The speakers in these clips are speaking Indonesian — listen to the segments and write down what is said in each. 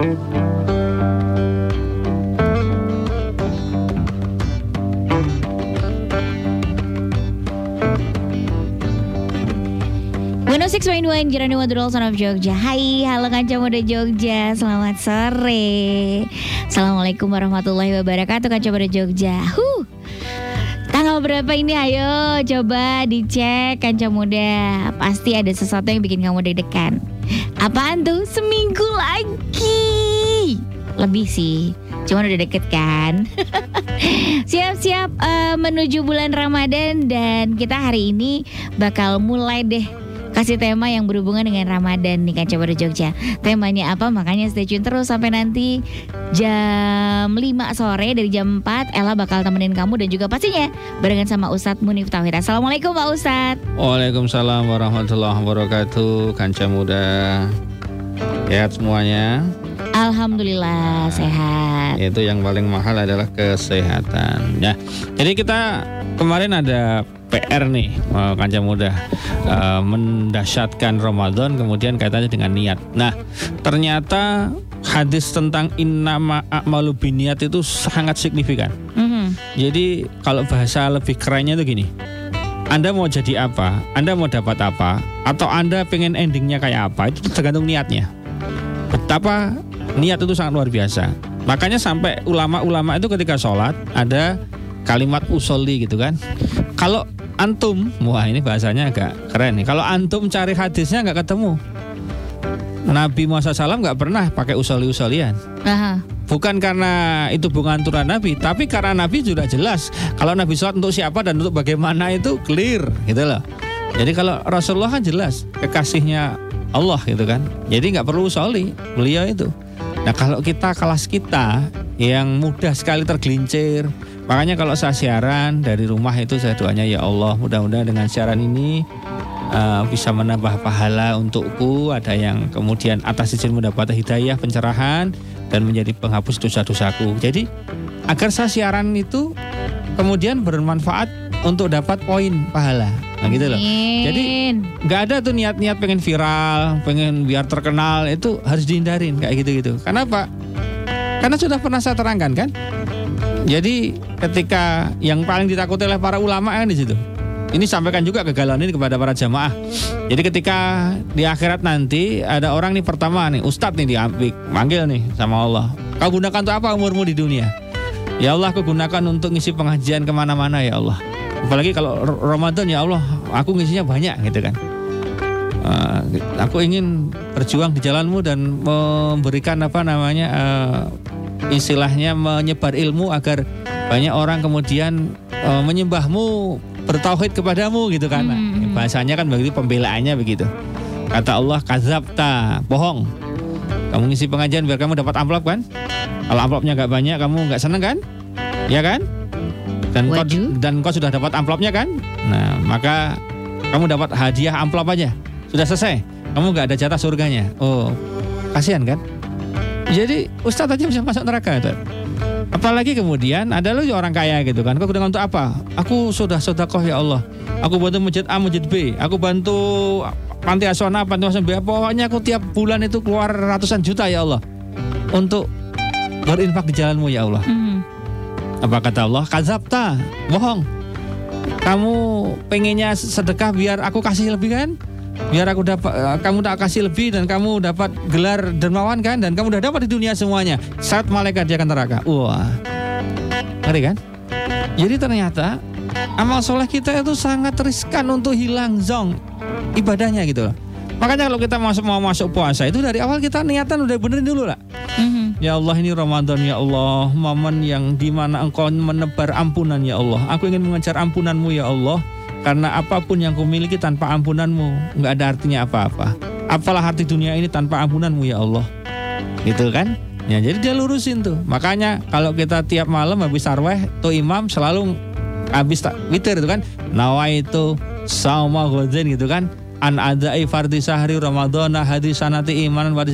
106.1 Jeronimo Drol Son of Jogja. Hai, halo kanca muda Jogja. Selamat sore. Assalamualaikum warahmatullahi wabarakatuh kanca muda Jogja. Huh. Tanggal berapa ini? Ayo coba dicek kanca muda. Pasti ada sesuatu yang bikin kamu deg-degan. Apaan tuh? Seminggu lagi Lebih sih Cuma udah deket kan Siap-siap uh, menuju bulan Ramadan Dan kita hari ini bakal mulai deh kasih tema yang berhubungan dengan Ramadan nih Kaca Baru Jogja. Temanya apa? Makanya stay tune terus sampai nanti jam 5 sore dari jam 4 Ella bakal temenin kamu dan juga pastinya barengan sama Ustadz Munif Tauhid. Assalamualaikum Pak Ustadz. Waalaikumsalam warahmatullahi wabarakatuh. Kanca muda. Sehat semuanya. Alhamdulillah sehat. Itu yang paling mahal adalah kesehatan. Ya. Jadi kita kemarin ada PR nih uh, kanca muda uh, mendasyatkan Ramadan kemudian kaitannya dengan niat. Nah, ternyata hadis tentang innama a'malu biniat itu sangat signifikan. Mm -hmm. Jadi kalau bahasa lebih kerennya itu gini. Anda mau jadi apa? Anda mau dapat apa? Atau Anda pengen endingnya kayak apa? Itu tergantung niatnya. Betapa niat itu sangat luar biasa. Makanya sampai ulama-ulama itu ketika sholat ada kalimat usolli gitu kan. Kalau antum, wah ini bahasanya agak keren nih. Kalau antum cari hadisnya nggak ketemu. Nabi Muhammad SAW nggak pernah pakai usoli-usolian. Bukan karena itu bukan aturan Nabi, tapi karena Nabi sudah jelas. Kalau Nabi sholat untuk siapa dan untuk bagaimana itu clear, gitu loh. Jadi kalau Rasulullah kan jelas kekasihnya Allah gitu kan. Jadi nggak perlu usoli beliau itu. Nah kalau kita kelas kita yang mudah sekali tergelincir, Makanya kalau saya siaran dari rumah itu saya doanya ya Allah mudah-mudahan dengan siaran ini uh, bisa menambah pahala untukku. Ada yang kemudian atas izin mendapat hidayah, pencerahan dan menjadi penghapus dosa-dosaku. Jadi agar saya siaran itu kemudian bermanfaat untuk dapat poin pahala. Nah gitu loh. Jadi nggak ada tuh niat-niat pengen viral, pengen biar terkenal itu harus dihindarin kayak gitu-gitu. Kenapa? Karena sudah pernah saya terangkan kan jadi ketika yang paling ditakuti oleh para ulama kan di situ. Ini sampaikan juga kegalauan ini kepada para jamaah. Jadi ketika di akhirat nanti ada orang nih pertama nih Ustadz nih diambil manggil nih sama Allah. Kau gunakan untuk apa umurmu di dunia? Ya Allah aku gunakan untuk ngisi pengajian ke mana-mana ya Allah. Apalagi kalau Ramadan ya Allah aku ngisinya banyak gitu kan. Uh, aku ingin berjuang di jalanmu dan memberikan apa namanya uh, istilahnya menyebar ilmu agar banyak orang kemudian uh, menyembahmu bertauhid kepadamu gitu kan. Hmm. bahasanya kan begitu pembelaannya begitu. Kata Allah kazabta bohong. Kamu ngisi pengajian biar kamu dapat amplop kan? Kalau amplopnya nggak banyak kamu nggak seneng kan? Ya kan dan kau, dan kau sudah dapat amplopnya kan nah maka kamu dapat hadiah amplop aja sudah selesai kamu nggak ada jatah surganya oh kasihan kan jadi Ustadz aja bisa masuk neraka itu. Apalagi kemudian ada lu orang kaya gitu kan. Kau dengan untuk apa? Aku sudah sodakoh ya Allah. Aku bantu masjid A, masjid B. Aku bantu panti asuhan A, panti asuhan B. Pokoknya aku tiap bulan itu keluar ratusan juta ya Allah. Untuk berinfak di jalanmu ya Allah. Hmm. Apa kata Allah? Kazabta, bohong. Kamu pengennya sedekah biar aku kasih lebih kan? biar aku dapat uh, kamu tak kasih lebih dan kamu dapat gelar dermawan kan dan kamu udah dapat di dunia semuanya saat malaikat dia akan neraka wah ngeri kan jadi ternyata amal soleh kita itu sangat riskan untuk hilang zong ibadahnya gitu loh makanya kalau kita masuk mau masuk puasa itu dari awal kita niatan udah benerin dulu lah mm-hmm. ya Allah ini Ramadan ya Allah momen yang di mana engkau menebar ampunan ya Allah aku ingin mengejar ampunanmu ya Allah karena apa pun yang kau miliki tanpa ampunanmu nggak ada artinya apa-apa. Apalah arti dunia ini tanpa ampunanmu ya Allah. Gitu kan? Ya jadi dia lurusin tuh. Makanya kalau kita tiap malam habis tarweh tuh imam selalu habis tak witir itu kan. Nawa itu sauma ghadin gitu kan. An adai fardhi sahri ramadhana hadis sanati imanan wa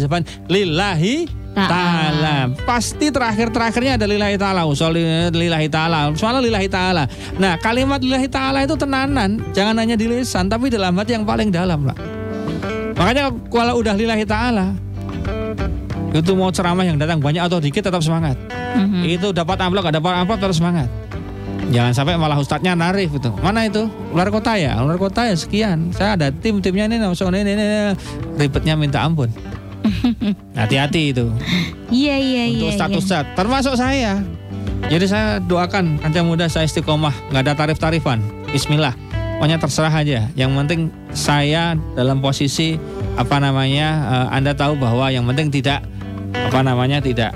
lillahi ta'ala. Pasti terakhir-terakhirnya ada lillahi ta'ala. Usul lillahi ta'ala. Soalnya lillahi ta'ala. Nah kalimat lillahi ta'ala itu tenanan. Jangan hanya di lisan. Tapi dalam hati yang paling dalam lah. Makanya kalau udah lillahi ta'ala. Itu mau ceramah yang datang banyak atau dikit tetap semangat. Mhm. Itu dapat amplop gak dapat amplop terus semangat. Jangan sampai malah ustadznya narif itu. Mana itu? Luar kota ya? Luar kota ya sekian. Saya ada tim timnya ini langsung ini, ini, ini. ribetnya minta ampun. Hati-hati itu Iya iya iya. untuk status ustadz termasuk saya. Jadi saya doakan kanca muda saya istiqomah nggak ada tarif-tarifan. Bismillah. Pokoknya terserah aja. Yang penting saya dalam posisi apa namanya eh, Anda tahu bahwa yang penting tidak apa namanya tidak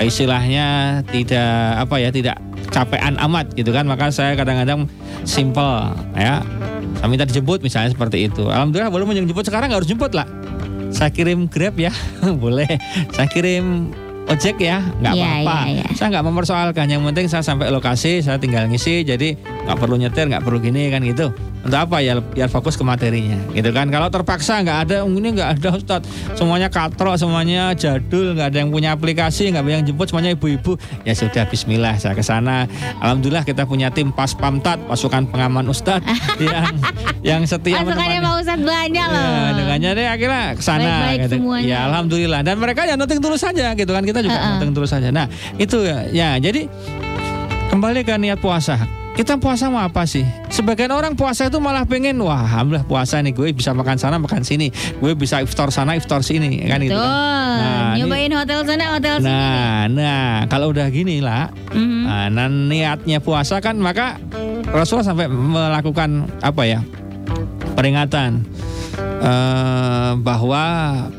istilahnya tidak apa ya tidak capean amat gitu kan. Maka saya kadang-kadang simple ya. Saya minta dijemput misalnya seperti itu. Alhamdulillah boleh menjemput sekarang nggak harus jemput lah. Saya kirim grab ya boleh. Saya kirim ojek ya nggak Iya, apa-apa. iya, iya. saya nggak mempersoalkan. Yang penting saya sampai lokasi saya tinggal ngisi. Jadi nggak perlu nyetir nggak perlu gini kan gitu untuk apa ya biar fokus ke materinya gitu kan kalau terpaksa nggak ada ini nggak ada Ustadz semuanya katrok semuanya jadul nggak ada yang punya aplikasi nggak ada yang jemput semuanya ibu-ibu ya sudah Bismillah saya ke sana Alhamdulillah kita punya tim pas pamtat pasukan pengaman Ustadz yang yang setia Pasukannya Pak Ustadz banyak loh. Ya, dengannya deh akhirnya ke sana gitu. semuanya. Ya alhamdulillah dan mereka ya noting tulus saja gitu kan kita juga Uh-uh. noting tulus saja. Nah, itu ya, ya jadi kembali ke niat puasa. Kita puasa mau apa sih? Sebagian orang puasa itu malah pengen wah alhamdulillah puasa nih gue bisa makan sana makan sini, gue bisa iftar sana iftar sini kan gitu Tuh, kan. Nah, ini- nyobain hotel sana hotel sini. Nah, nah kalau udah gini lah, Mhm. Nah, nah, niatnya puasa kan maka Rasulullah sampai melakukan apa ya peringatan eh, bahwa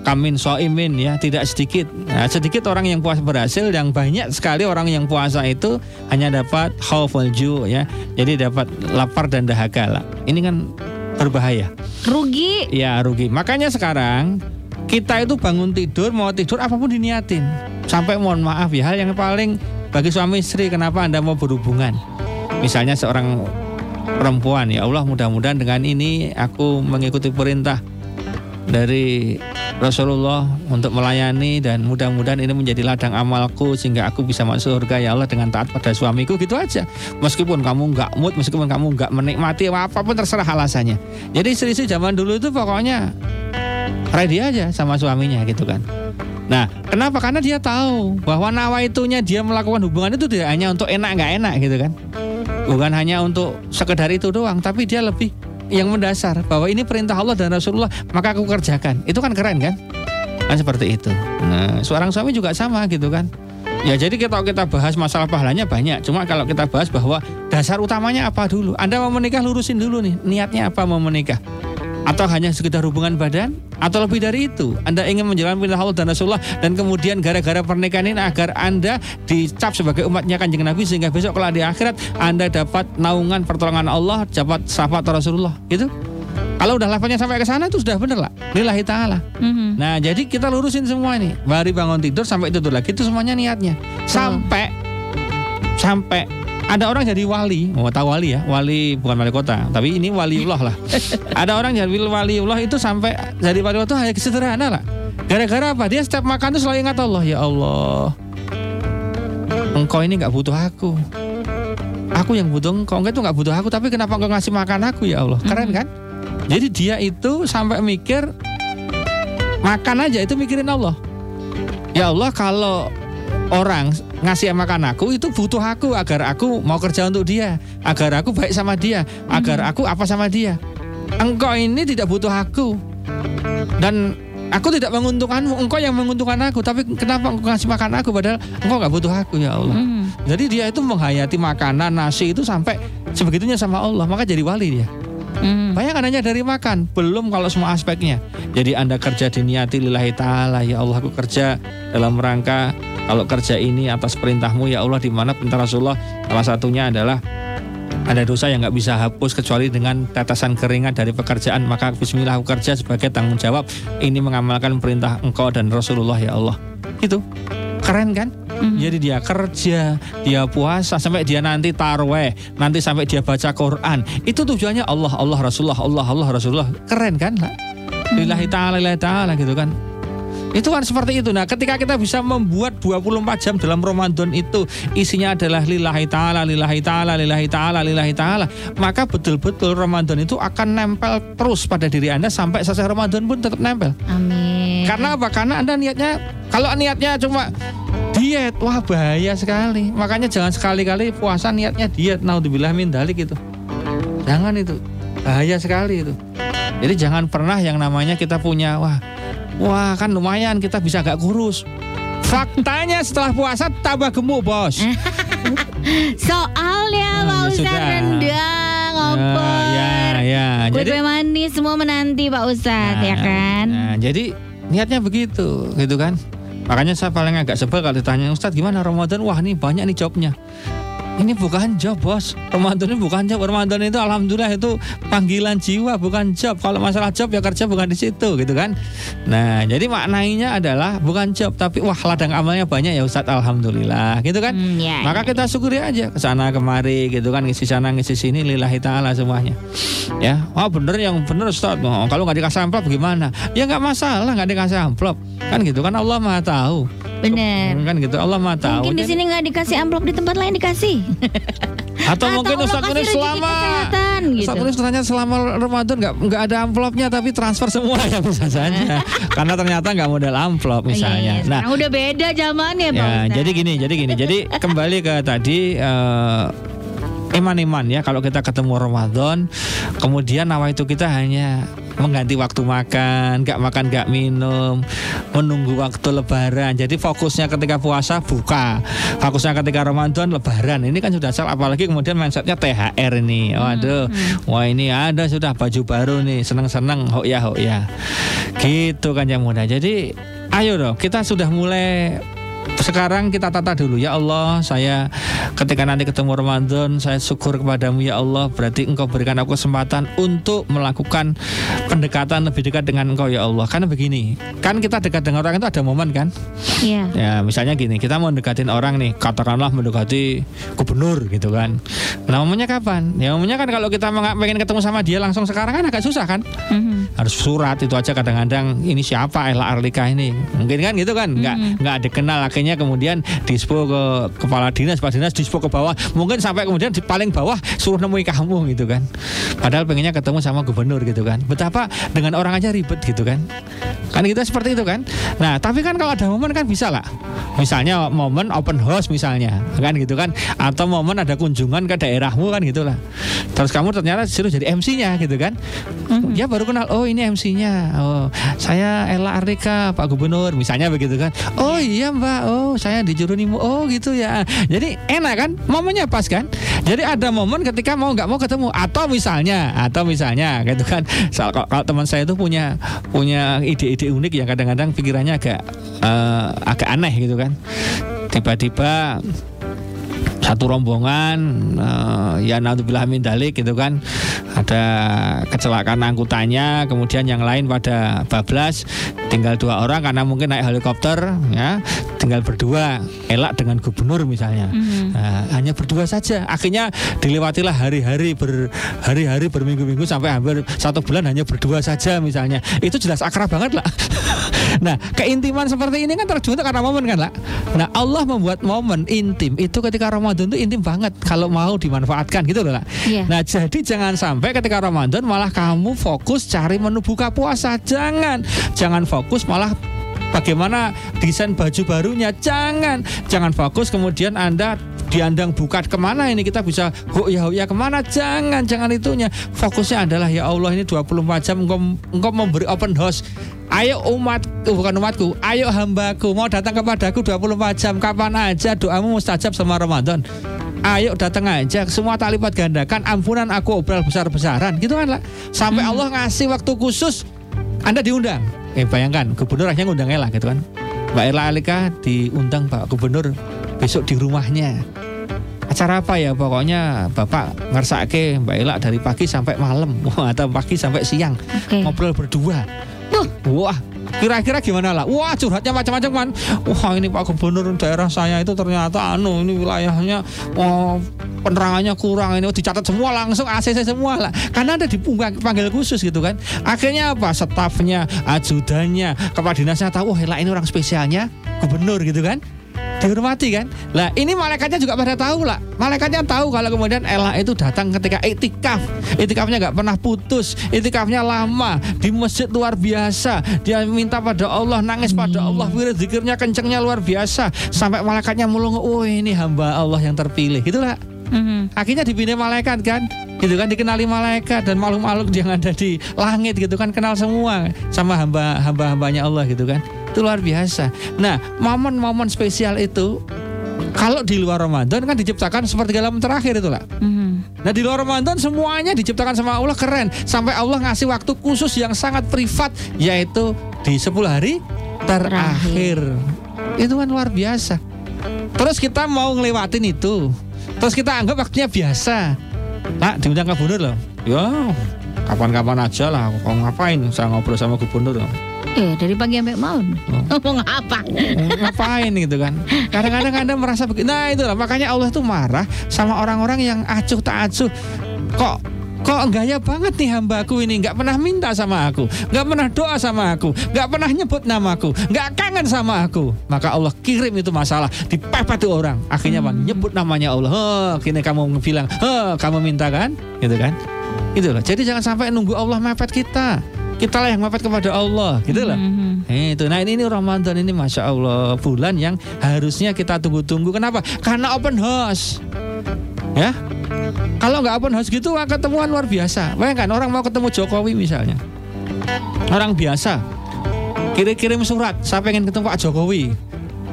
kamin soimin ya tidak sedikit Nah, sedikit orang yang puasa berhasil yang banyak sekali orang yang puasa itu hanya dapat khawful ju ya jadi dapat lapar dan dahaga lah ini kan berbahaya Rugi. Ya rugi. Makanya sekarang kita itu bangun tidur mau tidur apa pun diniatin. Sampai mohon maaf ya hal yang paling bagi suami istri kenapa anda mau berhubungan. Misalnya seorang perempuan ya Allah mudah-mudahan dengan ini aku mengikuti perintah dari Rasulullah untuk melayani dan mudah-mudahan ini menjadi ladang amalku sehingga aku bisa masuk surga ya Allah dengan taat pada suamiku gitu aja. Meskipun kamu nggak mood, meskipun kamu nggak menikmati apa pun terserah alasannya. Jadi istri-istri zaman dulu itu pokoknya ready aja sama suaminya gitu kan. Nah, kenapa? Karena dia tahu bahwa nawaitunya dia melakukan hubungan itu tidak hanya untuk enak nggak enak gitu kan. Bukan hanya untuk sekedar itu doang, tapi dia lebih yang mendasar bahwa ini perintah Allah dan Rasulullah, maka aku kerjakan. Itu kan keren kan? Kan seperti itu. Nah, seorang suami juga sama gitu kan. Ya jadi kita kita bahas masalah pahalanya banyak. Cuma kalau kita bahas bahwa dasar utamanya apa dulu? Anda mau menikah lurusin dulu nih. Niatnya apa mau menikah? Atau hanya sekedar hubungan badan? Atau lebih dari itu? Anda ingin menjalankan perintah Allah dan Rasulullah dan kemudian gara-gara pernikahan ini agar Anda dicap sebagai umatnya kanjeng Nabi sehingga besok kalau di akhirat Anda dapat naungan pertolongan Allah, dapat syafaat Rasulullah, gitu? Kalau udah levelnya sampai ke sana itu sudah bener lah. Lillahi ta'ala. Mhm. Nah, jadi kita lurusin semua ini. Dari bangun tidur sampai tidur lagi itu semuanya niatnya. Sampai sampai ada orang jadi wali, mau tahu wali ya, wali bukan wali kota, tapi ini waliullah lah. ada orang jadi waliullah itu sampai jadi waliullah itu hanya sederhana lah. Gara-gara apa? Dia setiap makan tuh selalu ingat Allah, ya Allah. Engkau ini nggak butuh aku. Aku yang butuh engkau, engkau itu nggak butuh aku, tapi kenapa engkau ngasih makan aku ya Allah? Keren kan? Jadi dia itu sampai mikir makan aja itu mikirin Allah. Ya Allah kalau orang ngasih makan aku itu butuh aku agar aku mau kerja untuk dia, agar aku baik sama dia, agar aku apa sama dia. Engkau ini tidak butuh aku dan aku tidak menguntungkanmu, engkau yang menguntungkan aku. Tapi kenapa engkau ngasih makan aku padahal engkau nggak butuh aku ya Allah. Mhm. Jadi dia itu menghayati makanan nasi itu sampai sebegitunya sama Allah, maka jadi wali dia. Mhm. Bayangkan hanya dari makan, belum kalau semua aspeknya. Jadi Anda kerja diniati lillahi ta'ala, ya Allah aku kerja dalam rangka kalau kerja ini atas perintahmu ya Allah di mana perintah Rasulullah salah satunya adalah ada dosa yang nggak bisa hapus kecuali dengan tetesan keringat dari pekerjaan maka Bismillah aku kerja sebagai tanggung jawab ini mengamalkan perintah engkau dan Rasulullah ya Allah gitu keren kan Mhm. jadi dia kerja, dia puasa sampai dia nanti tarweh, nanti sampai dia baca Quran. Itu tujuannya Allah, Allah Rasulullah, Allah, Allah Rasulullah. Keren kan? lah? Lillahi ta'ala, lillahi ta'ala gitu kan. Itu kan seperti itu. Nah, ketika kita bisa membuat 24 jam dalam Ramadan itu isinya adalah lillahi ta'ala, lillahi ta'ala, lillahi ta'ala, lillahi ta'ala, maka betul-betul Ramadan itu akan nempel terus pada diri Anda sampai selesai Ramadan pun tetap nempel. Amin. Karena apa? Karena Anda niatnya kalau niatnya cuma diet, wah bahaya sekali. Makanya jangan sekali-kali puasa niatnya diet. Naudzubillah min dalik itu. Jangan itu. Bahaya sekali itu. Jadi jangan pernah yang namanya kita punya wah wah kan lumayan kita bisa agak kurus. Faktanya setelah puasa tambah gemuk, Bos. Soalnya Ah, Pak ya Ustadz sudah. rendang, opor, ya, ya. kue Jadi kue manis semua menanti Pak Ustadz ya Nah, kan? Nah, jadi niatnya begitu, gitu kan? Makanya saya paling agak sebel kalau ditanya Ustadz gimana Ramadan? Wah ini banyak nih jobnya. Ini bukan job bos Ramadan ini bukan job Ramadan itu Alhamdulillah itu panggilan jiwa bukan job Kalau masalah job ya kerja bukan di situ gitu kan Nah jadi maknanya adalah bukan job Tapi wah ladang amalnya banyak ya Ustadz Alhamdulillah gitu kan Hmm, ya, Maka ya. kita syukuri aja ke sana kemari gitu kan ngisi sana ngisi sini lillahi taala semuanya. Ya, oh bener yang bener Ustaz. Oh, kalau nggak dikasih amplop gimana? Ya nggak masalah nggak dikasih amplop. Kan gitu kan Allah Maha tahu. Bener. Kan gitu Allah Maha tahu. Mungkin di sini nggak dikasih amplop di tempat lain dikasih. atau, mungkin Allah Ustaz rezeki selama gitu. Ustaz ini katanya selama Ramadan nggak nggak ada amplopnya tapi transfer semua ya bisa saja. Karena ternyata nggak modal amplop misalnya. Iya, Nah, udah beda zamannya Pak Ya, jadi gini, jadi gini. Jadi kembali ke tadi eh, iman-iman ya kalau kita ketemu Ramadan kemudian nawa itu kita hanya mengganti waktu makan nggak makan nggak minum menunggu waktu lebaran. Jadi fokusnya ketika puasa buka. Fokusnya ketika Ramadan lebaran. Ini kan sudah salah apalagi kemudian mindsetnya THR ini. Waduh wah ini ada sudah baju baru nih. Seneng-seneng ho ya ho ya gitu kan yang muda. Jadi ayo dong kita sudah mulai sekarang kita tata dulu. Ya Allah saya ketika nanti ketemu Ramadan saya syukur kepadamu ya Allah. Berarti engkau berikan aku kesempatan untuk melakukan pendekatan lebih dekat dengan engkau ya Allah. Karena begini kan kita dekat dengan orang itu ada momen kan? Iya. ya misalnya gini kita mau mendekatin orang nih katakanlah mendekati gubernur gitu kan. Nah momennya kapan? Ya momennya kan kalau kita pengen ketemu sama dia langsung sekarang kan agak susah kan? Mhm. harus surat itu aja kadang-kadang ini siapa? Ella Arlika ini? Mungkin kan gitu kan? Nggak Mhm. nggak dikenal akhirnya kemudian dispo ke kepala dinas kepala dinas dispo ke bawah. Mungkin sampai kemudian di paling bawah suruh nemui kamu gitu kan. Padahal pengennya ketemu sama gubernur gitu kan. Betapa dengan orang aja ribet gitu kan. Kan kita seperti itu kan. Nah tapi kan kalau ada momen kan bisa lah. Misalnya momen open house misalnya kan gitu kan. Atau momen ada kunjungan ke daerahmu kan gitulah. Terus kamu ternyata disuruh jadi MC-nya gitu kan. Dia baru kenal oh ini MC-nya oh saya Ella Ardika Pak Gubernur misalnya begitu kan. Oh iya Mbak oh saya di oh gitu ya. Jadi enak kan? Momennya pas kan? Jadi ada momen ketika mau nggak mau ketemu. Atau misalnya atau misalnya gitu kan? Soal- kalau, kalau teman saya itu punya punya ide-ide unik yang kadang-kadang pikirannya agak eh, agak aneh gitu kan? Tiba-tiba satu rombongan eh, ya naudzubillah min dalik gitu kan? Ada kecelakaan angkutannya kemudian yang lain pada bablas tinggal dua orang karena mungkin naik helikopter ya tinggal berdua elak dengan gubernur misalnya. Mhm. Nah, hanya berdua saja. Akhirnya dilewatilah hari-hari berhari-hari berminggu-minggu sampai hampir satu bulan hanya berdua saja misalnya. Itu jelas akrab banget lah nah keintiman seperti ini kan terbentuk karena momen kan lah nah Allah membuat momen intim itu ketika Ramadan itu intim banget kalau mau dimanfaatkan gitu loh lah Iya. Nah jadi jangan sampai ketika Ramadan malah kamu fokus cari menu buka puasa. Jangan. Jangan fokus malah bagaimana desain baju barunya. Jangan Jangan fokus kemudian Anda diandang buka ke mana ini kita bisa ya ya ke mana. Jangan jangan itunya. Fokusnya adalah ya Allah ini 24 jam engkau, engkau memberi open house. Ayo umat oh, bukan umatku ayo hambaku mau datang kepadaku 24 jam. Kapan aja doamu mustajab sama Ramadan. Ayo datang aja semua tak lipat gandakan ampunan aku obral besar-besaran. Gitu kan lah sampai Allah ngasih waktu khusus Anda diundang? Eh bayangkan gubernur akhirnya ngundang Ella gitu kan. Mbak Ella Alika diundang Pak Gubernur besok di rumahnya. Acara apa ya? Pokoknya Bapak ngersake Mbak Ella dari pagi sampai malam. Atau pagi sampai siang. Oke. ngobrol berdua. Wah kira-kira gimana lah? Wah curhatnya macam-macam kan wah ini Pak Gubernur daerah saya itu ternyata anu ini wilayahnya oh, penerangannya kurang. Ini oh, dicatat semua langsung ACC semua lah. Karena ada dipanggil khusus gitu kan. Akhirnya apa? Stafnya ajudannya kepala dinasnya tahu wah lah ini orang spesialnya gubernur gitu kan dihormati kan. Lah ini malaikatnya juga pada tahu lah. Malaikatnya tahu kalau kemudian Ella itu datang ketika itikaf. Itikafnya nggak pernah putus, itikafnya lama di masjid luar biasa. Dia minta pada Allah, nangis pada Allah, wirid zikirnya kencengnya luar biasa. Sampai malaikatnya mulung, oh ini hamba Allah yang terpilih. Itulah Mhm. akhirnya dipilih malaikat kan gitu kan dikenali malaikat dan makhluk-makhluk yang ada di langit gitu kan kenal semua sama hamba hamba hambanya Allah gitu kan itu luar biasa. Nah momen-momen spesial itu kalau di luar Ramadan kan diciptakan seperti malam terakhir itu lah Mhm. Nah di luar Ramadan semuanya diciptakan sama Allah keren. Sampai Allah ngasih waktu khusus yang sangat privat Yaitu di 10 hari terakhir. Itu kan luar biasa. Terus kita mau ngelewatin itu. Terus kita anggap waktunya biasa. Pak diundang ke gubernur loh. Ya kapan-kapan aja lah Kau ngapain? Saya ngobrol sama gubernur loh. Eh dari pagi sampai malam. Oh. Ngomong apa? ngapain gitu kan? Kadang-kadang anda merasa begitu. Nah itulah makanya Allah tuh marah sama orang-orang yang acuh tak acuh. Kok kok gaya banget nih hambaku ini? Nggak pernah minta sama aku. Nggak pernah doa sama aku. Nggak pernah nyebut namaku nggak kangen sama aku. Maka Allah kirim itu masalah. Dipepet tuh orang. Akhirnya apa? Nyebut namanya Allah. Oh kini kamu bilang oh kamu minta kan? Gitu kan? Itu loh jadi jangan sampai nunggu Allah mepet kita kita lah yang mepet kepada Allah gitu loh Mhm. Eh, Itu, nah ini, ini Ramadan ini masya Allah bulan yang harusnya kita tunggu-tunggu. Kenapa? Karena open house, ya. Kalau nggak open house gitu, ketemuan luar biasa. Bayangkan orang mau ketemu Jokowi misalnya, orang biasa kirim-kirim surat, saya pengen ketemu Pak Jokowi.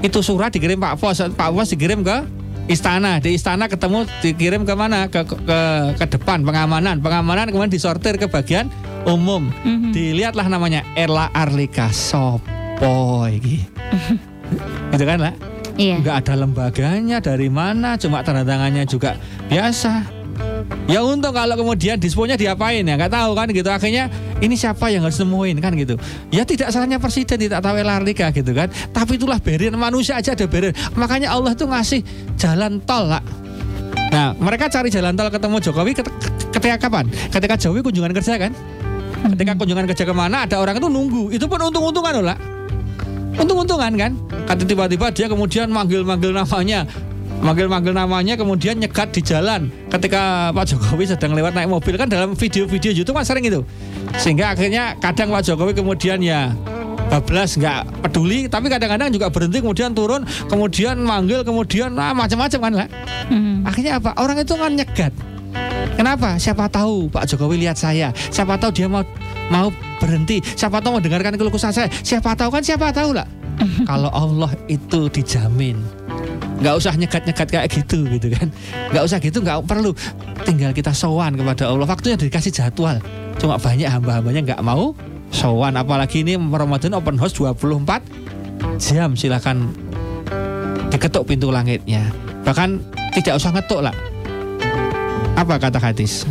Itu surat dikirim Pak Pos, Pak Pos dikirim ke istana, di istana ketemu dikirim ke mana? Ke, ke ke depan pengamanan, pengamanan kemudian disortir ke bagian umum. Mhm. dilihatlah namanya Erla Arlika. Sopo iki. gitu kan lah Iya. nggak ada lembaganya dari mana? Cuma tanda tangannya juga biasa. Ya untung kalau kemudian disponya diapain ya? Nggak tahu kan gitu. Akhirnya ini siapa yang harus nemuin kan gitu. Ya tidak salahnya presiden tidak tahu Erla Arlika gitu kan. Tapi itulah barrier. Manusia aja ada barrier. Makanya Allah tuh ngasih jalan tol lah nah mereka cari jalan tol ketemu Jokowi ket- ketika kapan? Ketika Jokowi kunjungan kerja kan Ketika kunjungan kerja ke mana ada orang itu nunggu. Itu pun untung-untungan loh lah. Untung-untungan kan. Kata tiba-tiba dia kemudian manggil-manggil namanya. Manggil-manggil namanya kemudian nyegat di jalan ketika Pak Jokowi sedang lewat naik mobil kan dalam video-video YouTube kan sering itu sehingga akhirnya kadang Pak Jokowi kemudian ya bablas nggak peduli tapi kadang-kadang juga berhenti kemudian turun kemudian manggil kemudian ah, macam-macam kan lah Mhm. Akhirnya apa? Orang itu kan nyegat. Kenapa? Siapa tahu Pak Jokowi lihat saya. Siapa tahu dia mau mau berhenti. Siapa tahu mau dengarkan keluh kesah saya. Siapa tahu kan siapa tahu lah. Kalau Allah itu dijamin. Nggak usah nyegat-nyegat kayak gitu gitu kan. Nggak usah gitu nggak perlu. Tinggal kita sowan kepada Allah. Waktunya dikasih jadwal. Cuma banyak hamba-hambanya nggak mau sowan. Apalagi ini Ramadan open house 24 jam silakan diketuk pintu langitnya. Bahkan tidak usah ngetuk lah. Apa kata hadis?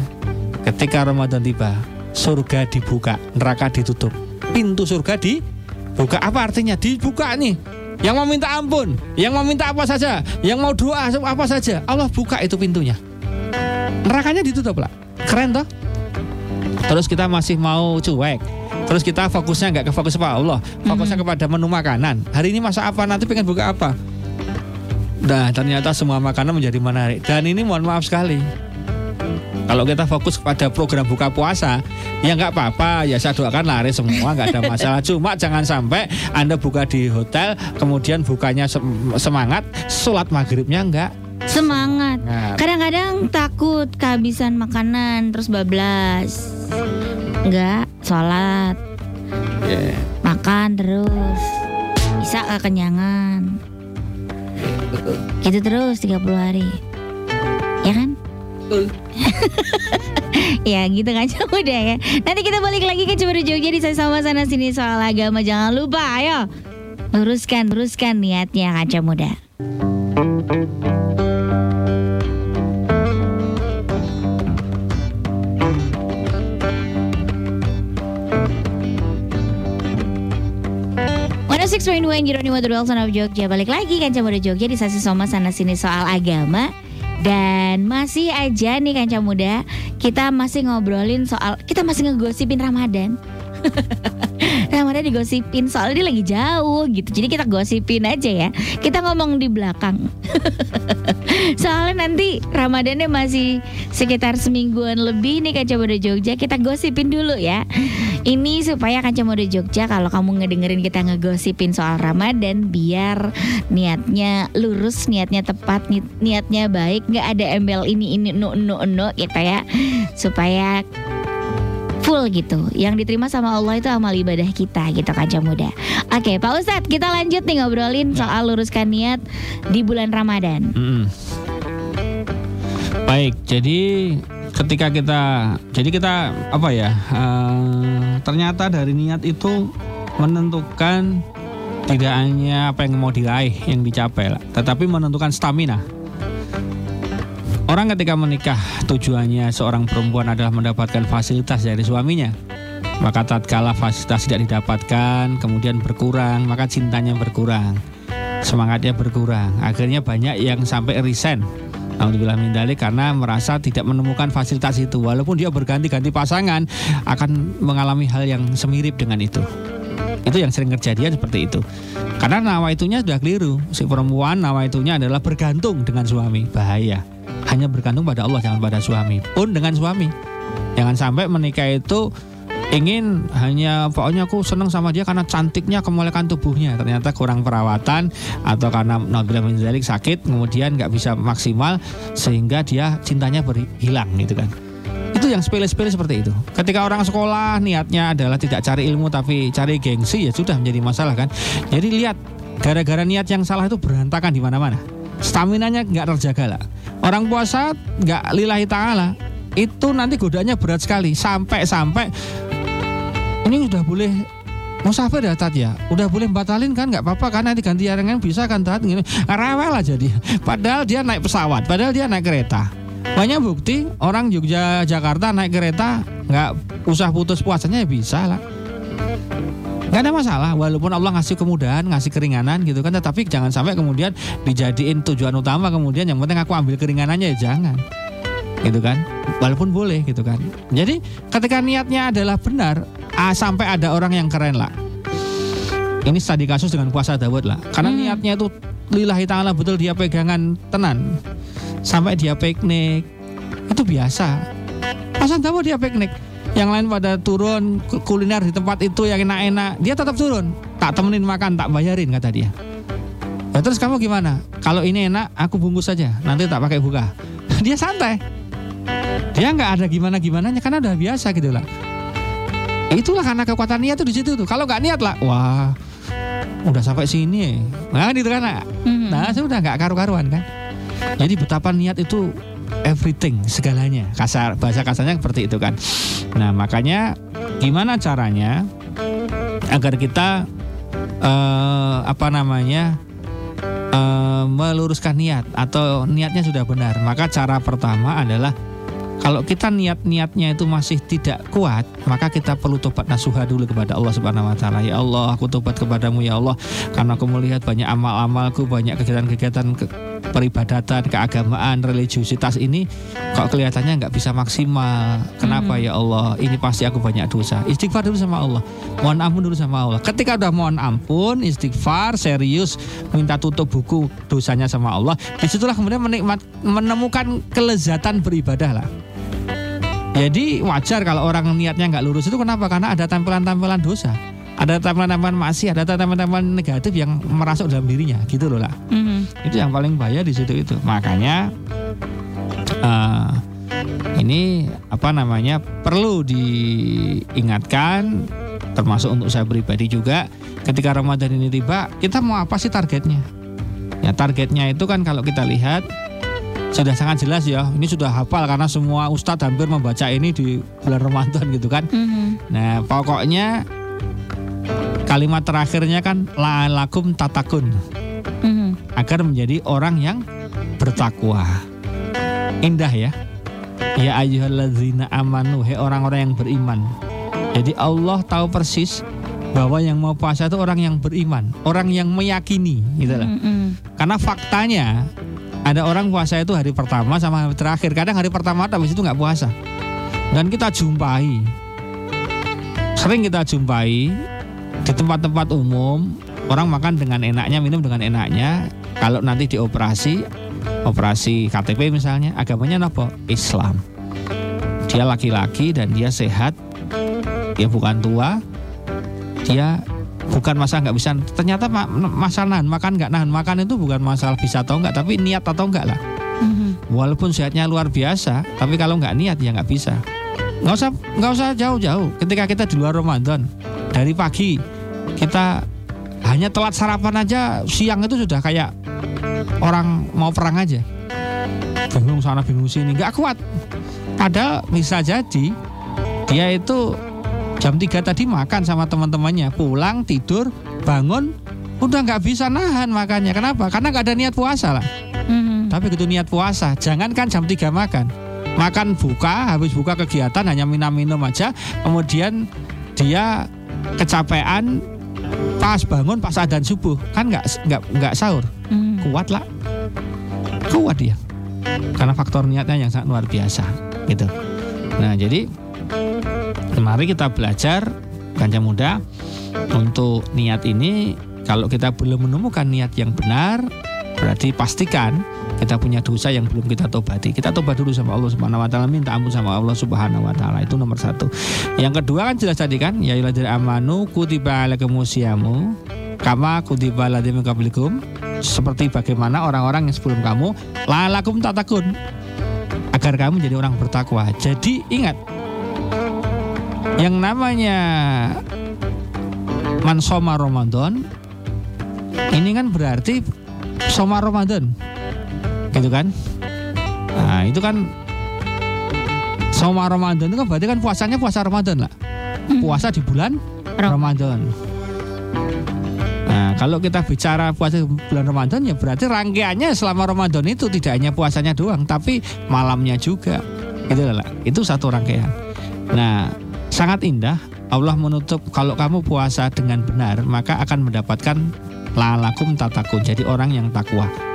Ketika Ramadan tiba, surga dibuka, neraka ditutup. Pintu surga dibuka. Apa artinya? Dibuka nih. Yang mau minta ampun, yang mau minta apa saja, yang mau doa apa saja, Allah buka itu pintunya. Nerakanya ditutup lah. Keren toh? Terus kita masih mau cuek. Terus kita fokusnya nggak ke fokus apa Allah, fokusnya kepada menu makanan. Hari ini masak apa, nanti pengen buka apa. Nah, ternyata semua makanan menjadi menarik. Dan ini mohon maaf sekali. Kalau kita fokus pada program buka puasa, ya nggak apa-apa. Ya saya doakan laris semua, nggak ada masalah. Cuma jangan sampai Anda buka di hotel, kemudian bukanya sem- semangat, sholat maghribnya nggak. Semangat. Semangat. Kadang-kadang takut kehabisan makanan terus bablas. Enggak, sholat, Ya. makan terus. Bisa kekenyangan. Gitu terus 30 hari. Ya kan? ya gitu kan udah ya. Nanti kita balik lagi ke Cibadu Jogja di sama sana sini soal agama. Jangan lupa ayo. Luruskan, luruskan niatnya kaca muda. One Six One Jeroni Wadudwal Son of Jogja Balik lagi Kanca Muda Jogja di sasi Soma sana sini soal agama Dan masih aja nih Kanca Muda Kita masih ngobrolin soal Kita masih ngegosipin Ramadan Ramadan digosipin soalnya dia lagi jauh gitu. Jadi kita gosipin aja ya. Kita ngomong di belakang. soalnya nanti Ramadannya masih sekitar semingguan lebih nih Kaca Muda Jogja. Kita gosipin dulu ya. Ini supaya Kaca Muda Jogja kalau kamu ngedengerin kita ngegosipin soal Ramadan biar niatnya lurus, niatnya tepat, ni- niatnya baik, nggak ada embel ini ini no no no gitu ya. Supaya full gitu. Yang diterima sama Allah itu amal ibadah kita gitu Kaca Muda. Oke, Pak Ustadz, kita lanjut nih ngobrolin soal luruskan niat di bulan Ramadan. Mm-mm. Baik, jadi ketika kita, jadi kita apa ya? eh, ternyata dari niat itu menentukan tidak hanya apa yang mau diraih, yang dicapai, lah, tetapi menentukan stamina. Orang ketika menikah tujuannya seorang perempuan adalah mendapatkan fasilitas dari suaminya. Maka tatkala fasilitas tidak didapatkan, kemudian berkurang, maka cintanya berkurang semangatnya berkurang. Akhirnya banyak yang sampai resign. Alhamdulillah mindalik karena merasa tidak menemukan fasilitas itu. Walaupun dia berganti-ganti pasangan akan mengalami hal yang semirip dengan itu. Itu yang sering kejadian seperti itu. Karena nawaitunya sudah keliru. Si perempuan nawaitunya adalah bergantung dengan suami. Bahaya. Hanya bergantung pada Allah jangan pada suami. Pun dengan suami. Jangan sampai menikah itu ingin hanya pokoknya aku senang sama dia karena cantiknya kemolekan tubuhnya. Ternyata kurang perawatan atau karena nabilah min dzalik sakit kemudian nggak bisa maksimal sehingga dia cintanya berhilang gitu kan. Itu yang sepele-sepele seperti itu. Ketika orang sekolah niatnya adalah tidak cari ilmu tapi cari gengsi ya sudah menjadi masalah kan. Jadi lihat gara-gara niat yang salah itu berantakan di mana-mana staminanya nggak terjaga lah. Orang puasa nggak lillahi ta'ala. Itu nanti godanya berat sekali. Sampai-sampai ini udah boleh musafir ya Tat ya? Udah boleh batalin kan? Nggak apa-apa kan? Nanti ganti yang lain bisa kan Tat? Gini rewel aja dia. Padahal dia naik pesawat padahal dia naik kereta. Banyak bukti orang Jogja Jakarta naik kereta nggak usah putus puasanya ya bisa lah nggak ada masalah walaupun Allah ngasih kemudahan ngasih keringanan gitu kan. Tetapi jangan sampai kemudian dijadiin tujuan utama kemudian. Yang penting aku ambil keringanannya ya jangan. Gitu kan? Walaupun boleh gitu kan. Jadi ketika niatnya adalah benar ah, sampai ada orang yang keren lah. Ini studi kasus dengan puasa Dawud lah. Karena Hmm. niatnya itu lillahi ta'ala betul dia pegangan tenan. Sampai dia piknik. Itu biasa. Masa Dawud dia piknik yang lain pada turun ku- kuliner di tempat itu yang enak-enak. Dia tetap turun. Tak temenin makan tak bayarin kata dia. Ya terus kamu gimana? Kalau ini enak aku bungkus saja. Nanti tak pakai buka. Dia santai. Dia nggak ada gimana gimana karena udah biasa gitu lah. Itulah karena kekuatan niat tuh di situ tuh. Kalau nggak niat lah wah udah sampai sini. Nah gitu kan Nak. Mhm. nah sudah nggak karu-karuan kan? Jadi betapa niat itu everything segalanya. Kasar bahasa kasarnya seperti itu kan. Nah makanya gimana caranya agar kita eh, apa namanya eh, meluruskan niat atau niatnya sudah benar? Maka cara pertama adalah kalau kita niat-niatnya itu masih tidak kuat, maka kita perlu tobat nasuha dulu kepada Allah Subhanahu wa taala. Ya Allah, aku tobat kepadamu ya Allah karena aku melihat banyak amal-amalku, banyak kegiatan-kegiatan ke- peribadatan, keagamaan, religiusitas ini kok kelihatannya nggak bisa maksimal. Kenapa Mhm. ya Allah? Ini pasti aku banyak dosa. Istighfar dulu sama Allah. Mohon ampun dulu sama Allah. Ketika udah mohon ampun, istighfar, serius, minta tutup buku dosanya sama Allah, di situlah kemudian menikmat, menemukan kelezatan beribadah lah. Jadi wajar kalau orang niatnya nggak lurus itu kenapa? Karena ada tampilan-tampilan dosa, ada tampilan-tampilan masih, ada tampilan-tampilan negatif yang merasuk dalam dirinya, gitu loh lah. Mhm. Itu yang paling bahaya di situ itu. Makanya eh, ini apa namanya perlu diingatkan, termasuk untuk saya pribadi juga. Ketika Ramadan ini tiba, kita mau apa sih targetnya? Ya targetnya itu kan kalau kita lihat sudah sangat jelas ya. Ini sudah hafal karena semua ustadz hampir membaca ini di bulan Ramadan gitu kan. Mhm. Nah pokoknya kalimat terakhirnya kan la'alakum tatakun Mhm. agar menjadi orang yang bertakwa. Indah ya. Ya ayyuhalladzina amanu, he orang-orang yang beriman. Jadi Allah tahu persis bahwa yang mau puasa itu orang yang beriman, orang yang meyakini gitu lah. Mhm. Karena faktanya ada orang puasa itu hari pertama sama hari terakhir. Kadang hari pertama habis itu nggak puasa. Dan kita jumpai, sering kita jumpai di tempat-tempat umum orang makan dengan enaknya, minum dengan enaknya. Kalau nanti dioperasi, operasi KTP misalnya, agamanya apa? Islam. Dia laki-laki dan dia sehat, dia bukan tua, dia bukan masalah nggak bisa. Ternyata masalah nahan makan nggak nahan makan itu bukan masalah bisa atau nggak, tapi niat atau enggak lah. Mm-hmm. Walaupun sehatnya luar biasa, tapi kalau nggak niat ya nggak bisa. Nggak usah nggak usah jauh-jauh. Ketika kita di luar Ramadan, dari pagi kita hanya telat sarapan aja siang itu sudah kayak orang mau perang aja. Bingung sana bingung sini nggak kuat. Padahal bisa jadi dia itu jam 3 tadi makan sama teman-temannya. Pulang tidur bangun udah nggak bisa nahan makannya. Kenapa? Karena nggak ada niat puasa lah. Mm-hmm. tapi gitu niat puasa. Jangan kan jam 3 makan. Makan buka habis buka kegiatan hanya minum-minum aja. Kemudian dia kecapean pas bangun pas adzan subuh. Kan nggak nggak nggak sahur. Hmm. kuat lah. Kuat dia. Karena faktor niatnya yang sangat luar biasa gitu. Nah jadi mari kita belajar ganja muda untuk niat ini. Kalau kita belum menemukan niat yang benar berarti pastikan kita punya dosa yang belum kita tobati. Kita tobat dulu sama Allah Subhanahu wa taala, minta ampun sama Allah Subhanahu wa taala. Itu nomor satu. Yang kedua kan jelas tadi kan, ya iladir amanu kutiba alaikumusyamu kama kutiba ladim kablikum seperti bagaimana orang-orang yang sebelum kamu lalakum tatakun agar kamu jadi orang bertakwa. Jadi ingat yang namanya mansoma Ramadan ini kan berarti soma Ramadan gitu kan nah itu kan sama Ramadan itu kan berarti kan puasanya puasa Ramadan lah hmm. puasa di bulan Ramadan Nah, kalau kita bicara puasa bulan Ramadan ya berarti rangkaiannya selama Ramadan itu tidak hanya puasanya doang, tapi malamnya juga. Itu lah. Itu satu rangkaian. Nah, sangat indah Allah menutup kalau kamu puasa dengan benar, maka akan mendapatkan lalakum tatakun. Jadi orang yang takwa.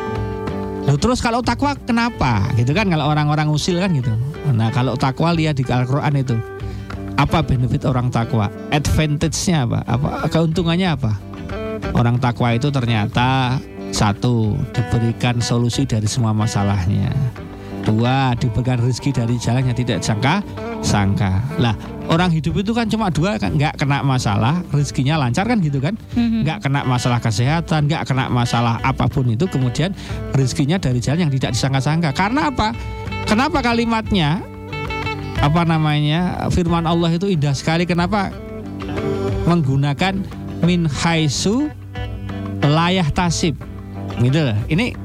Loh, terus kalau takwa kenapa? Gitu kan kalau orang-orang usil kan gitu. Nah, kalau takwa lihat di Al-Qur'an itu. Apa benefit orang takwa? Advantage-nya apa? Apa keuntungannya apa? Orang takwa itu ternyata satu diberikan solusi dari semua masalahnya. Dua diberikan rezeki dari jalan yang tidak sangka sangka. Lah, orang hidup itu kan cuma dua kan? Nggak kena masalah rezekinya lancar kan gitu kan? Mm-hmm. nggak kena masalah kesehatan nggak kena masalah apa pun itu kemudian rezekinya dari jalan yang tidak disangka-sangka. Karena apa? Kenapa kalimatnya apa namanya firman Allah itu indah sekali? Kenapa? Menggunakan min haisu layah tasib. Gitu loh. Ini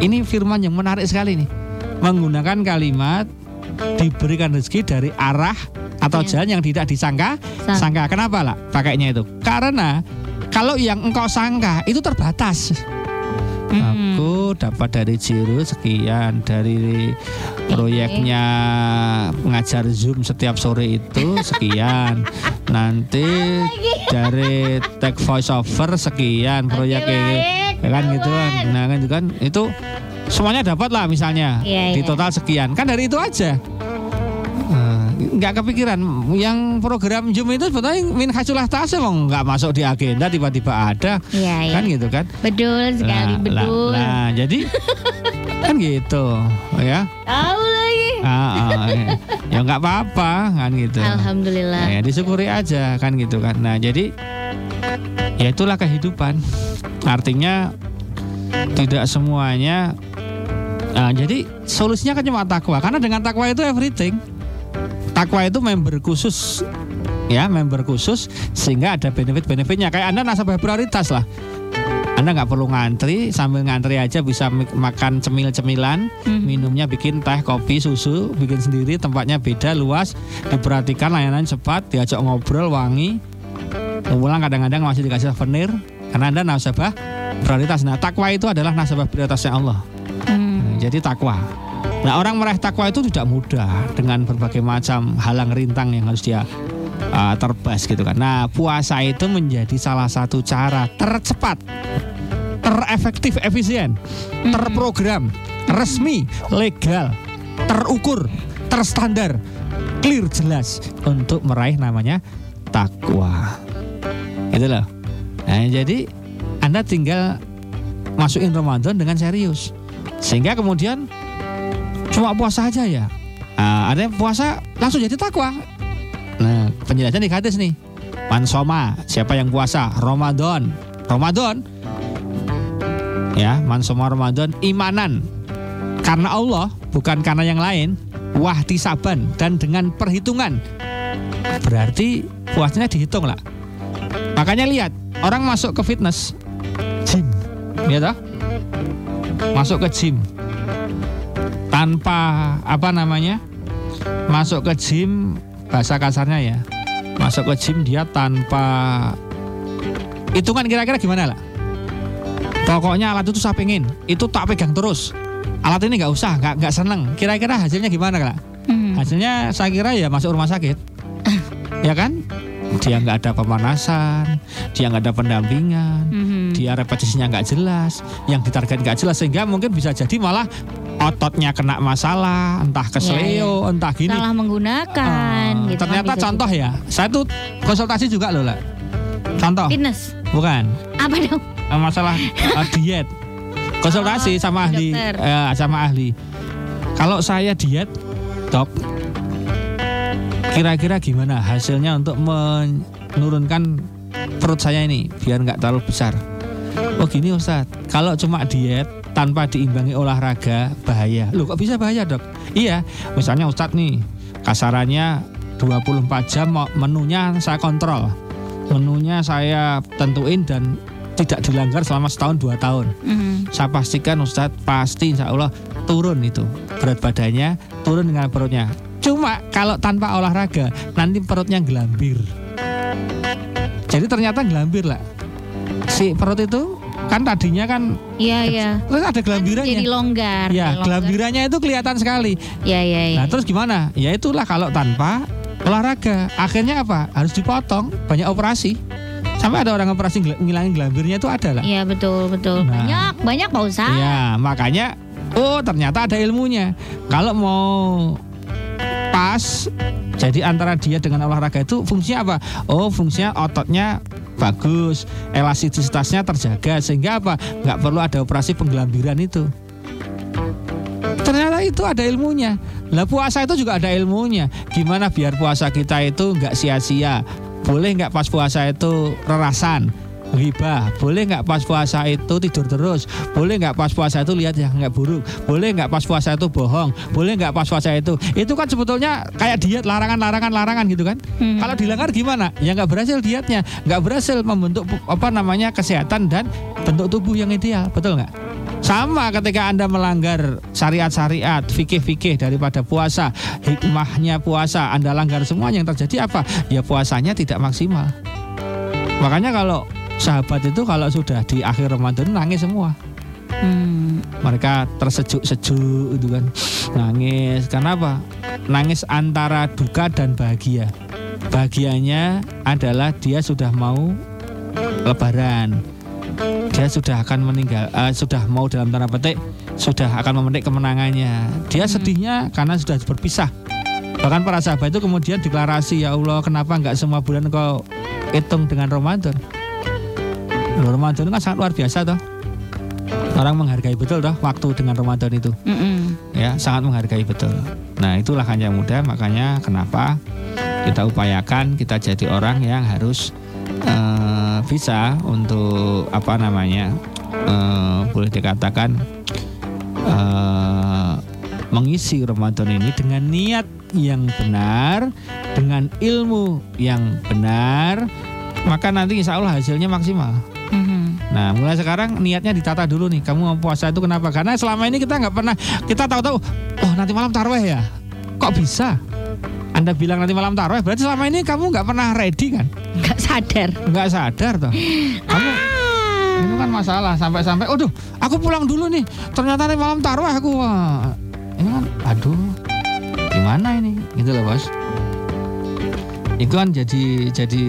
ini firman yang menarik sekali nih menggunakan kalimat diberikan rezeki dari arah atau yeah. jalan yang tidak disangka Sang. sangka. Kenapa lah pakainya itu? Karena kalau yang engkau sangka itu terbatas. Hmm. Aku dapat dari Jiru sekian dari proyeknya mengajar Zoom setiap sore itu sekian. Nanti dari tech voice over sekian proyek ini ya kan gitu kan. Nah kan itu kan itu semuanya dapat lah misalnya. Yeah, di iya. total sekian. Kan dari itu aja. Nggak kepikiran. Yang program Zoom itu sebetulnya min hasulah tase mau nggak masuk di agenda tiba-tiba ada. Ya, kan ya. gitu kan? Betul sekali nah, betul nah, nah jadi kan gitu ya. Tahu lagi. Ah, ah, ya, ya nggak apa-apa kan gitu. Alhamdulillah. Ya disyukuri aja kan gitu kan. Nah jadi ya itulah kehidupan. Artinya tidak semuanya Nah, jadi solusinya kan cuma takwa. Karena dengan takwa itu everything. Takwa itu member khusus. Ya member khusus sehingga ada benefit-benefitnya. Kayak anda nasabah prioritas lah. Anda nggak perlu ngantri sambil ngantri aja bisa makan cemil-cemilan hmm. minumnya bikin teh kopi susu bikin sendiri tempatnya beda luas diperhatikan layanan cepat diajak ngobrol wangi. Pulang kadang-kadang masih dikasih souvenir karena anda nasabah prioritas. Nah takwa itu adalah nasabah prioritasnya Allah. Jadi takwa Nah orang meraih takwa itu tidak mudah dengan berbagai macam halang rintang yang harus dia uh, terbas gitu kan. Nah puasa itu menjadi salah satu cara tercepat, terefektif, efisien, hmm. terprogram, resmi, legal, terukur, terstandar, clear jelas untuk meraih namanya takwa. Gitu loh. Nah, jadi Anda tinggal masukin Ramadan dengan serius. Sehingga kemudian cuma puasa aja ya. Nah, ada yang puasa langsung jadi takwa. Nah, penjelasan di hadis nih. Mansoma, siapa yang puasa? Ramadan. Ramadan. Ya, mansoma Ramadan imanan. Karena Allah, bukan karena yang lain. Wahdi saban dan dengan perhitungan. Berarti puasanya dihitung lah. Makanya lihat, orang masuk ke fitness, gym, ya toh? Masuk ke gym tanpa apa namanya? Masuk ke gym bahasa kasarnya ya. Masuk ke gym dia tanpa hitungan kira-kira gimana lah? Pokoknya alat itu saya pengen, itu tak pegang terus. Alat ini nggak usah, nggak nggak seneng. Kira-kira hasilnya gimana lah? Hmm. Hasilnya saya kira ya masuk rumah sakit, ya kan? Dia nggak ada pemanasan, dia nggak ada pendampingan, Mhm. Dia repetisinya nggak jelas, yang ditarget nggak jelas sehingga mungkin bisa jadi malah ototnya kena masalah, entah kesleo, entah gini. Salah menggunakan. Ah, gitu kan ternyata bisa contoh ya, saya tuh konsultasi juga loh lah. Contoh. Fitness. bukan Apa dong? eh, masalah eh, diet. Konsultasi Oh, sama ahli, eh, sama ahli. Kalau saya diet, dok, kira-kira gimana hasilnya untuk menurunkan perut saya ini biar nggak terlalu besar? Oh gini Ustadz, kalau cuma diet tanpa diimbangi olahraga bahaya. Loh kok bisa bahaya dok? Iya, misalnya Ustadz nih kasarannya 24 jam menunya saya kontrol. Menunya saya tentuin dan tidak dilanggar selama setahun dua tahun. Mhm. Saya pastikan Ustadz pasti insya Allah turun itu berat badannya turun dengan perutnya. Cuma kalau tanpa olahraga nanti perutnya gelambir. Jadi ternyata gelambir lah. Si perut itu kan tadinya kan Iya, iya. terus ada Jadi gelambirannya. longgar. Ya, Longgar. gelambirannya itu kelihatan sekali. Iya, iya, iya. Nah, terus gimana? Ya itulah kalau tanpa olahraga. Akhirnya apa? Harus dipotong, banyak operasi. Sampai ada orang operasi ngilangin gelambirnya itu ada lah. Iya, betul, betul. Nah. Banyak, banyak Pak Ustaz. Ya, makanya oh ternyata ada ilmunya. Kalau mau pas jadi antara dia dengan olahraga itu fungsinya apa? Oh, fungsinya ototnya bagus, elastisitasnya terjaga sehingga apa? Nggak perlu ada operasi penggelambiran itu. Ternyata itu ada ilmunya. Lah puasa itu juga ada ilmunya. Gimana biar puasa kita itu nggak sia-sia? Boleh nggak pas puasa itu rerasan? Ghibah, boleh nggak pas puasa itu tidur terus? Boleh nggak pas puasa itu lihat yang nggak buruk? Boleh nggak pas puasa itu bohong? Boleh nggak pas puasa itu? Itu kan sebetulnya kayak diet larangan-larangan larangan gitu kan? Mhm. Kalau dilanggar gimana? Ya nggak berhasil dietnya, nggak berhasil membentuk apa namanya kesehatan dan bentuk tubuh yang ideal, betul nggak? Sama ketika Anda melanggar syariat-syariat, fikih-fikih daripada puasa, hikmahnya puasa, Anda langgar semuanya yang terjadi apa? Ya puasanya tidak maksimal. Makanya kalau sahabat itu kalau sudah di akhir Ramadan nangis semua. Hmm. Mereka tersejuk-sejuk itu kan. Nangis. Karena apa? Nangis antara duka dan bahagia. Bahagianya adalah dia sudah mau lebaran. Dia sudah akan meninggal, eh, sudah mau dalam tanda petik, sudah akan memetik kemenangannya. Dia Hmm. sedihnya karena sudah berpisah. Bahkan para sahabat itu kemudian deklarasi, ya Allah, kenapa nggak semua bulan kau hitung dengan Ramadan? Loh, Ramadan itu kan sangat luar biasa toh. Orang menghargai betul toh waktu dengan Ramadan itu Mhm. ya sangat menghargai betul. Nah itulah hanya muda makanya kenapa kita upayakan kita jadi orang yang harus eh, bisa untuk apa namanya eh, boleh dikatakan eh, mengisi Ramadan ini dengan niat yang benar, dengan ilmu yang benar, maka nanti insya Allah hasilnya maksimal. Nah, mulai sekarang niatnya ditata dulu nih. Kamu mau puasa itu kenapa? Karena selama ini kita nggak pernah kita tahu-tahu, oh nanti malam taraweh ya. Kok bisa? Anda bilang nanti malam taraweh, berarti selama ini kamu nggak pernah ready kan? Nggak sadar. Nggak sadar toh. Kamu Ah. itu kan masalah sampai-sampai, aduh, aku pulang dulu nih. Ternyata nanti malam taraweh aku. Wah, ini kan, aduh, gimana ini? Gitu loh bos. Itu kan jadi jadi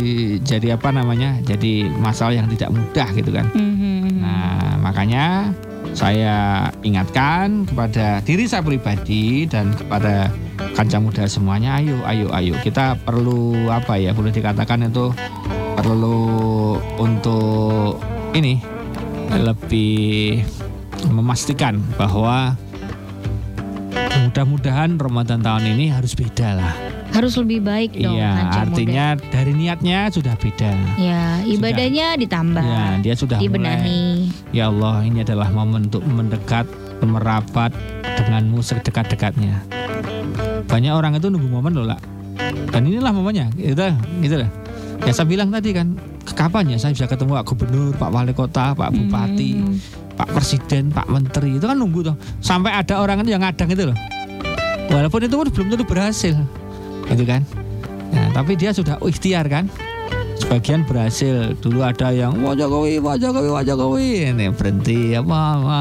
jadi apa namanya? Jadi masalah yang tidak mudah gitu kan. Mhm. Nah, makanya saya ingatkan kepada diri saya pribadi dan kepada kanca muda semuanya, ayo, ayo, ayo. Kita perlu apa ya? Boleh dikatakan itu perlu untuk ini lebih memastikan bahwa mudah-mudahan Ramadan tahun ini harus beda lah. Harus lebih baik dong. Iya, artinya dari niatnya sudah beda. Ya, ibadahnya ditambah. Ya, dia sudah mulai. dibenahi. Ya Allah, ini adalah momen untuk mendekat, merapat denganmu sedekat-dekatnya. Banyak orang itu nunggu momen loh, lah. Dan inilah momennya, gitu, gitu lah. Ya saya bilang tadi kan, kapan ya saya bisa ketemu Pak Gubernur, Pak Wali Kota, Pak Bupati, Hmm. Pak Presiden, Pak Menteri itu kan nunggu tuh sampai ada orang itu yang ngadang itu loh. Walaupun itu belum tentu berhasil, gitu kan. Nah, tapi dia sudah ikhtiar kan. Sebagian berhasil. Dulu ada yang Wah Jokowi, Pak Jokowi, Pak Jokowi. Ini berhenti apa, apa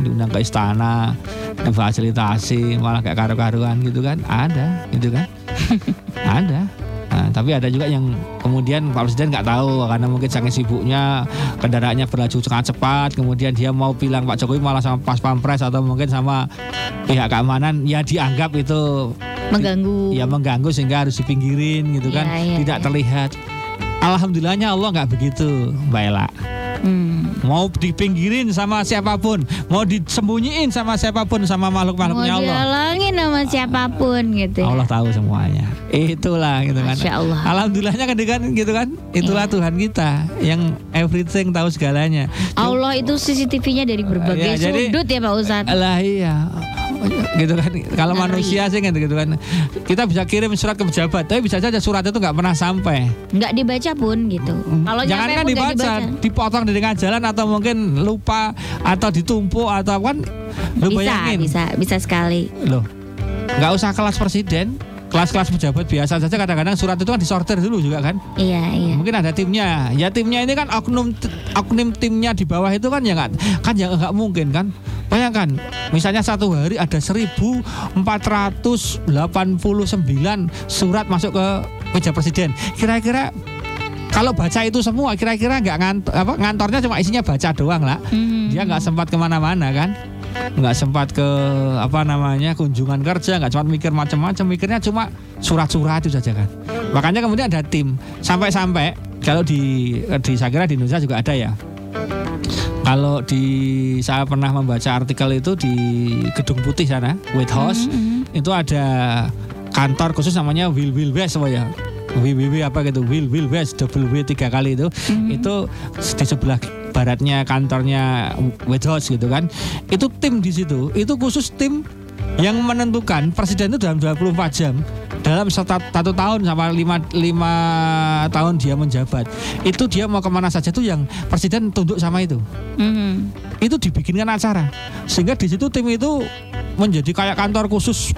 diundang ke istana, fasilitasi, malah kayak karu-karuan gitu kan. Ada, gitu kan. ada. Nah, tapi ada juga yang kemudian Pak Presiden nggak tahu karena mungkin saking sibuknya kendaraannya berlaju sangat cepat kemudian dia mau bilang Pak Jokowi malah sama pas pampres atau mungkin sama pihak keamanan ya dianggap itu Mengganggu. ya mengganggu sehingga harus dipinggirin gitu kan iya, tidak iya. terlihat Alhamdulillahnya Allah nggak begitu Mbak Ella Hmm. mau dipinggirin sama siapa pun mau disembunyiin sama siapa pun sama Mau makhluk-makhluknya Allah dihalangin sama siapa pun gitu ya. Allah tahu semuanya itulah gitu kan Masya Allah. Alhamdulillahnya kan kan gitu kan itulah Iya. Tuhan kita yang everything tahu segalanya Allah itu CCTV-nya dari berbagai Ya, jadi- sudut ya Pak Ustadz. lah iya gitu kan. Kalau Ngeri. manusia sih kan gitu kan. Kita bisa kirim surat ke pejabat tapi bisa saja surat itu nggak pernah sampai. Nggak dibaca pun gitu. Kalau jangan kan nggak dibaca, dipotong di tengah jalan atau mungkin lupa atau ditumpuk atau kan? Lu Bisa, bayangin. bisa, bisa sekali. loh nggak usah kelas presiden kelas-kelas pejabat biasa saja kadang-kadang surat itu kan disortir dulu juga kan? Iya, iya. mungkin ada timnya. Ya timnya ini kan oknum oknum timnya di bawah itu kan ya nggak kan ya nggak mungkin kan? Bayangkan misalnya satu hari ada 1489 surat masuk ke meja presiden. Kira-kira kalau baca itu semua kira-kira nggak ngantor, apa, ngantornya cuma isinya baca doang lah. Hmm. dia nggak sempat ke mana-mana kan nggak sempat ke apa namanya kunjungan kerja nggak sempat mikir macam-macam. Mikirnya cuma surat-surat itu saja kan. Makanya kemudian ada tim. Sampai-sampai kalau di di saya kira di Indonesia juga ada ya. Kalau di saya pernah membaca artikel itu di Gedung Putih sana White House Mhm, itu ada kantor khusus namanya Will Will West apa ya? WWW apa gitu. Will Will West W tiga kali itu. Mhm. itu di sebelah baratnya kantornya House gitu kan. Itu tim di situ. Itu khusus tim yang menentukan. Presiden itu dalam 24 jam. Dalam satu, tahun sama lima, lima tahun dia menjabat. Itu dia mau ke mana saja tuh yang presiden tunduk sama itu. Mhm. itu dibikinkan acara. Sehingga di situ tim itu menjadi kayak kantor khusus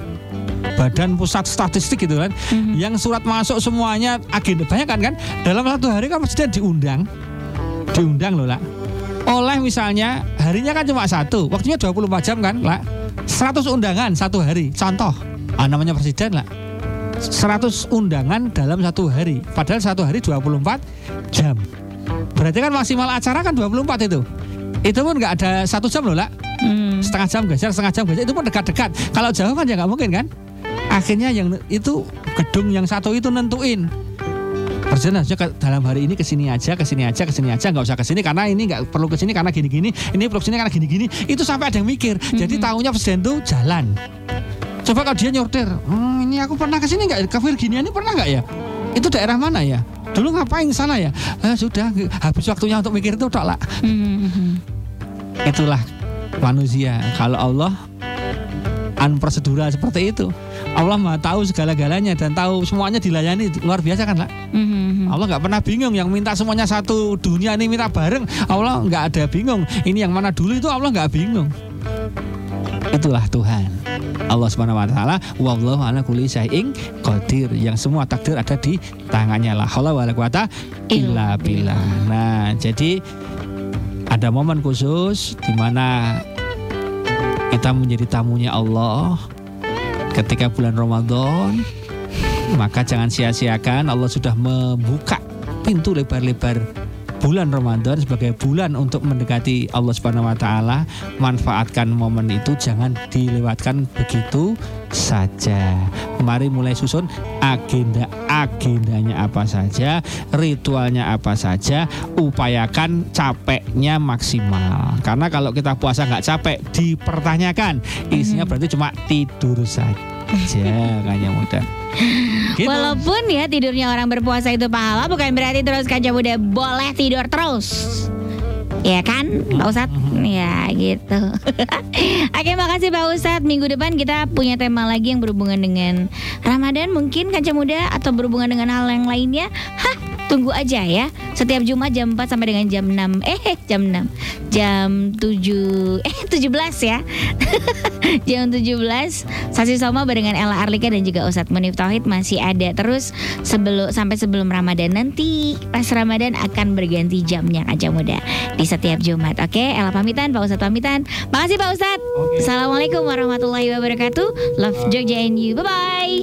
badan pusat statistik gitu kan. Mhm. yang surat masuk semuanya agenda. Banyak kan kan? Dalam satu hari kan presiden diundang diundang loh lah oleh misalnya harinya kan cuma satu waktunya 24 jam kan lah 100 undangan satu hari. Contoh ah, namanya presiden lah 100 undangan dalam satu hari padahal satu hari 24 jam. Berarti kan maksimal acara kan 24 itu. Itu pun nggak ada satu jam loh lah Mhm. setengah jam geser setengah jam geser itu pun dekat-dekat. Kalau jauh kan ya nggak mungkin kan? Akhirnya yang itu gedung yang satu itu nentuin Presiden harusnya ke- dalam hari ini ke sini aja, ke sini aja, ke sini aja, nggak usah ke sini karena ini nggak perlu ke sini karena gini-gini, ini perlu ke sini karena gini-gini. Itu sampai ada yang mikir. Jadi Mhm. tahunya presiden tuh jalan. Coba kalau dia nyortir, hmm, ini aku pernah ke sini nggak? Ke Virginia ini pernah nggak ya? Itu daerah mana ya? Dulu ngapain sana ya? Eh, sudah, habis waktunya untuk mikir itu tok lah. Mhm. Itulah manusia. Kalau Allah unprosedural seperti itu. Allah maha tahu segala-galanya dan tahu semuanya dilayani luar biasa kan lah. Mhm. Allah nggak pernah bingung yang minta semuanya satu dunia ini minta bareng. Allah nggak ada bingung. Ini yang mana dulu itu Allah nggak bingung. Itulah Tuhan. Allah Subhanahu wa taala wallahu ala kulli syai'in qadir. Yang semua takdir ada di tangannya lah. haula wala quwata illa billah. Nah, jadi ada momen khusus di mana kita menjadi tamunya Allah ketika bulan Ramadan maka jangan sia-siakan Allah sudah membuka pintu lebar-lebar bulan Ramadan sebagai bulan untuk mendekati Allah Subhanahu wa taala, manfaatkan momen itu jangan dilewatkan begitu saja. Mari mulai susun agenda-agendanya apa saja, ritualnya apa saja, upayakan capeknya maksimal. Karena kalau kita puasa nggak capek dipertanyakan, isinya Mhm. berarti cuma tidur saja. Kayaknya mudah. Gitu. Walaupun ya tidurnya orang berpuasa itu pahala bukan berarti terus kaca muda boleh tidur terus. Ya kan Pak Ustadz? Ya gitu Oke makasih Pak Ustadz Minggu depan kita punya tema lagi yang berhubungan dengan Ramadan Mungkin kaca muda atau berhubungan dengan hal yang lainnya Hah tunggu aja ya Setiap Jumat jam 4 sampai dengan jam 6 Eh jam 6 Jam 7 Eh 17 ya Jam 17 Sasi Soma barengan Ella Arlika dan juga Ustadz Munif Tauhid masih ada terus sebelum sampai sebelum Ramadan nanti pas Ramadan akan berganti jamnya Kaca Muda di setiap Jumat. Oke, Ella pamitan, Pak Ustadz pamitan. Makasih Pak Ustadz. Assalamualaikum warahmatullahi wabarakatuh. Love Jogja and you. Bye bye.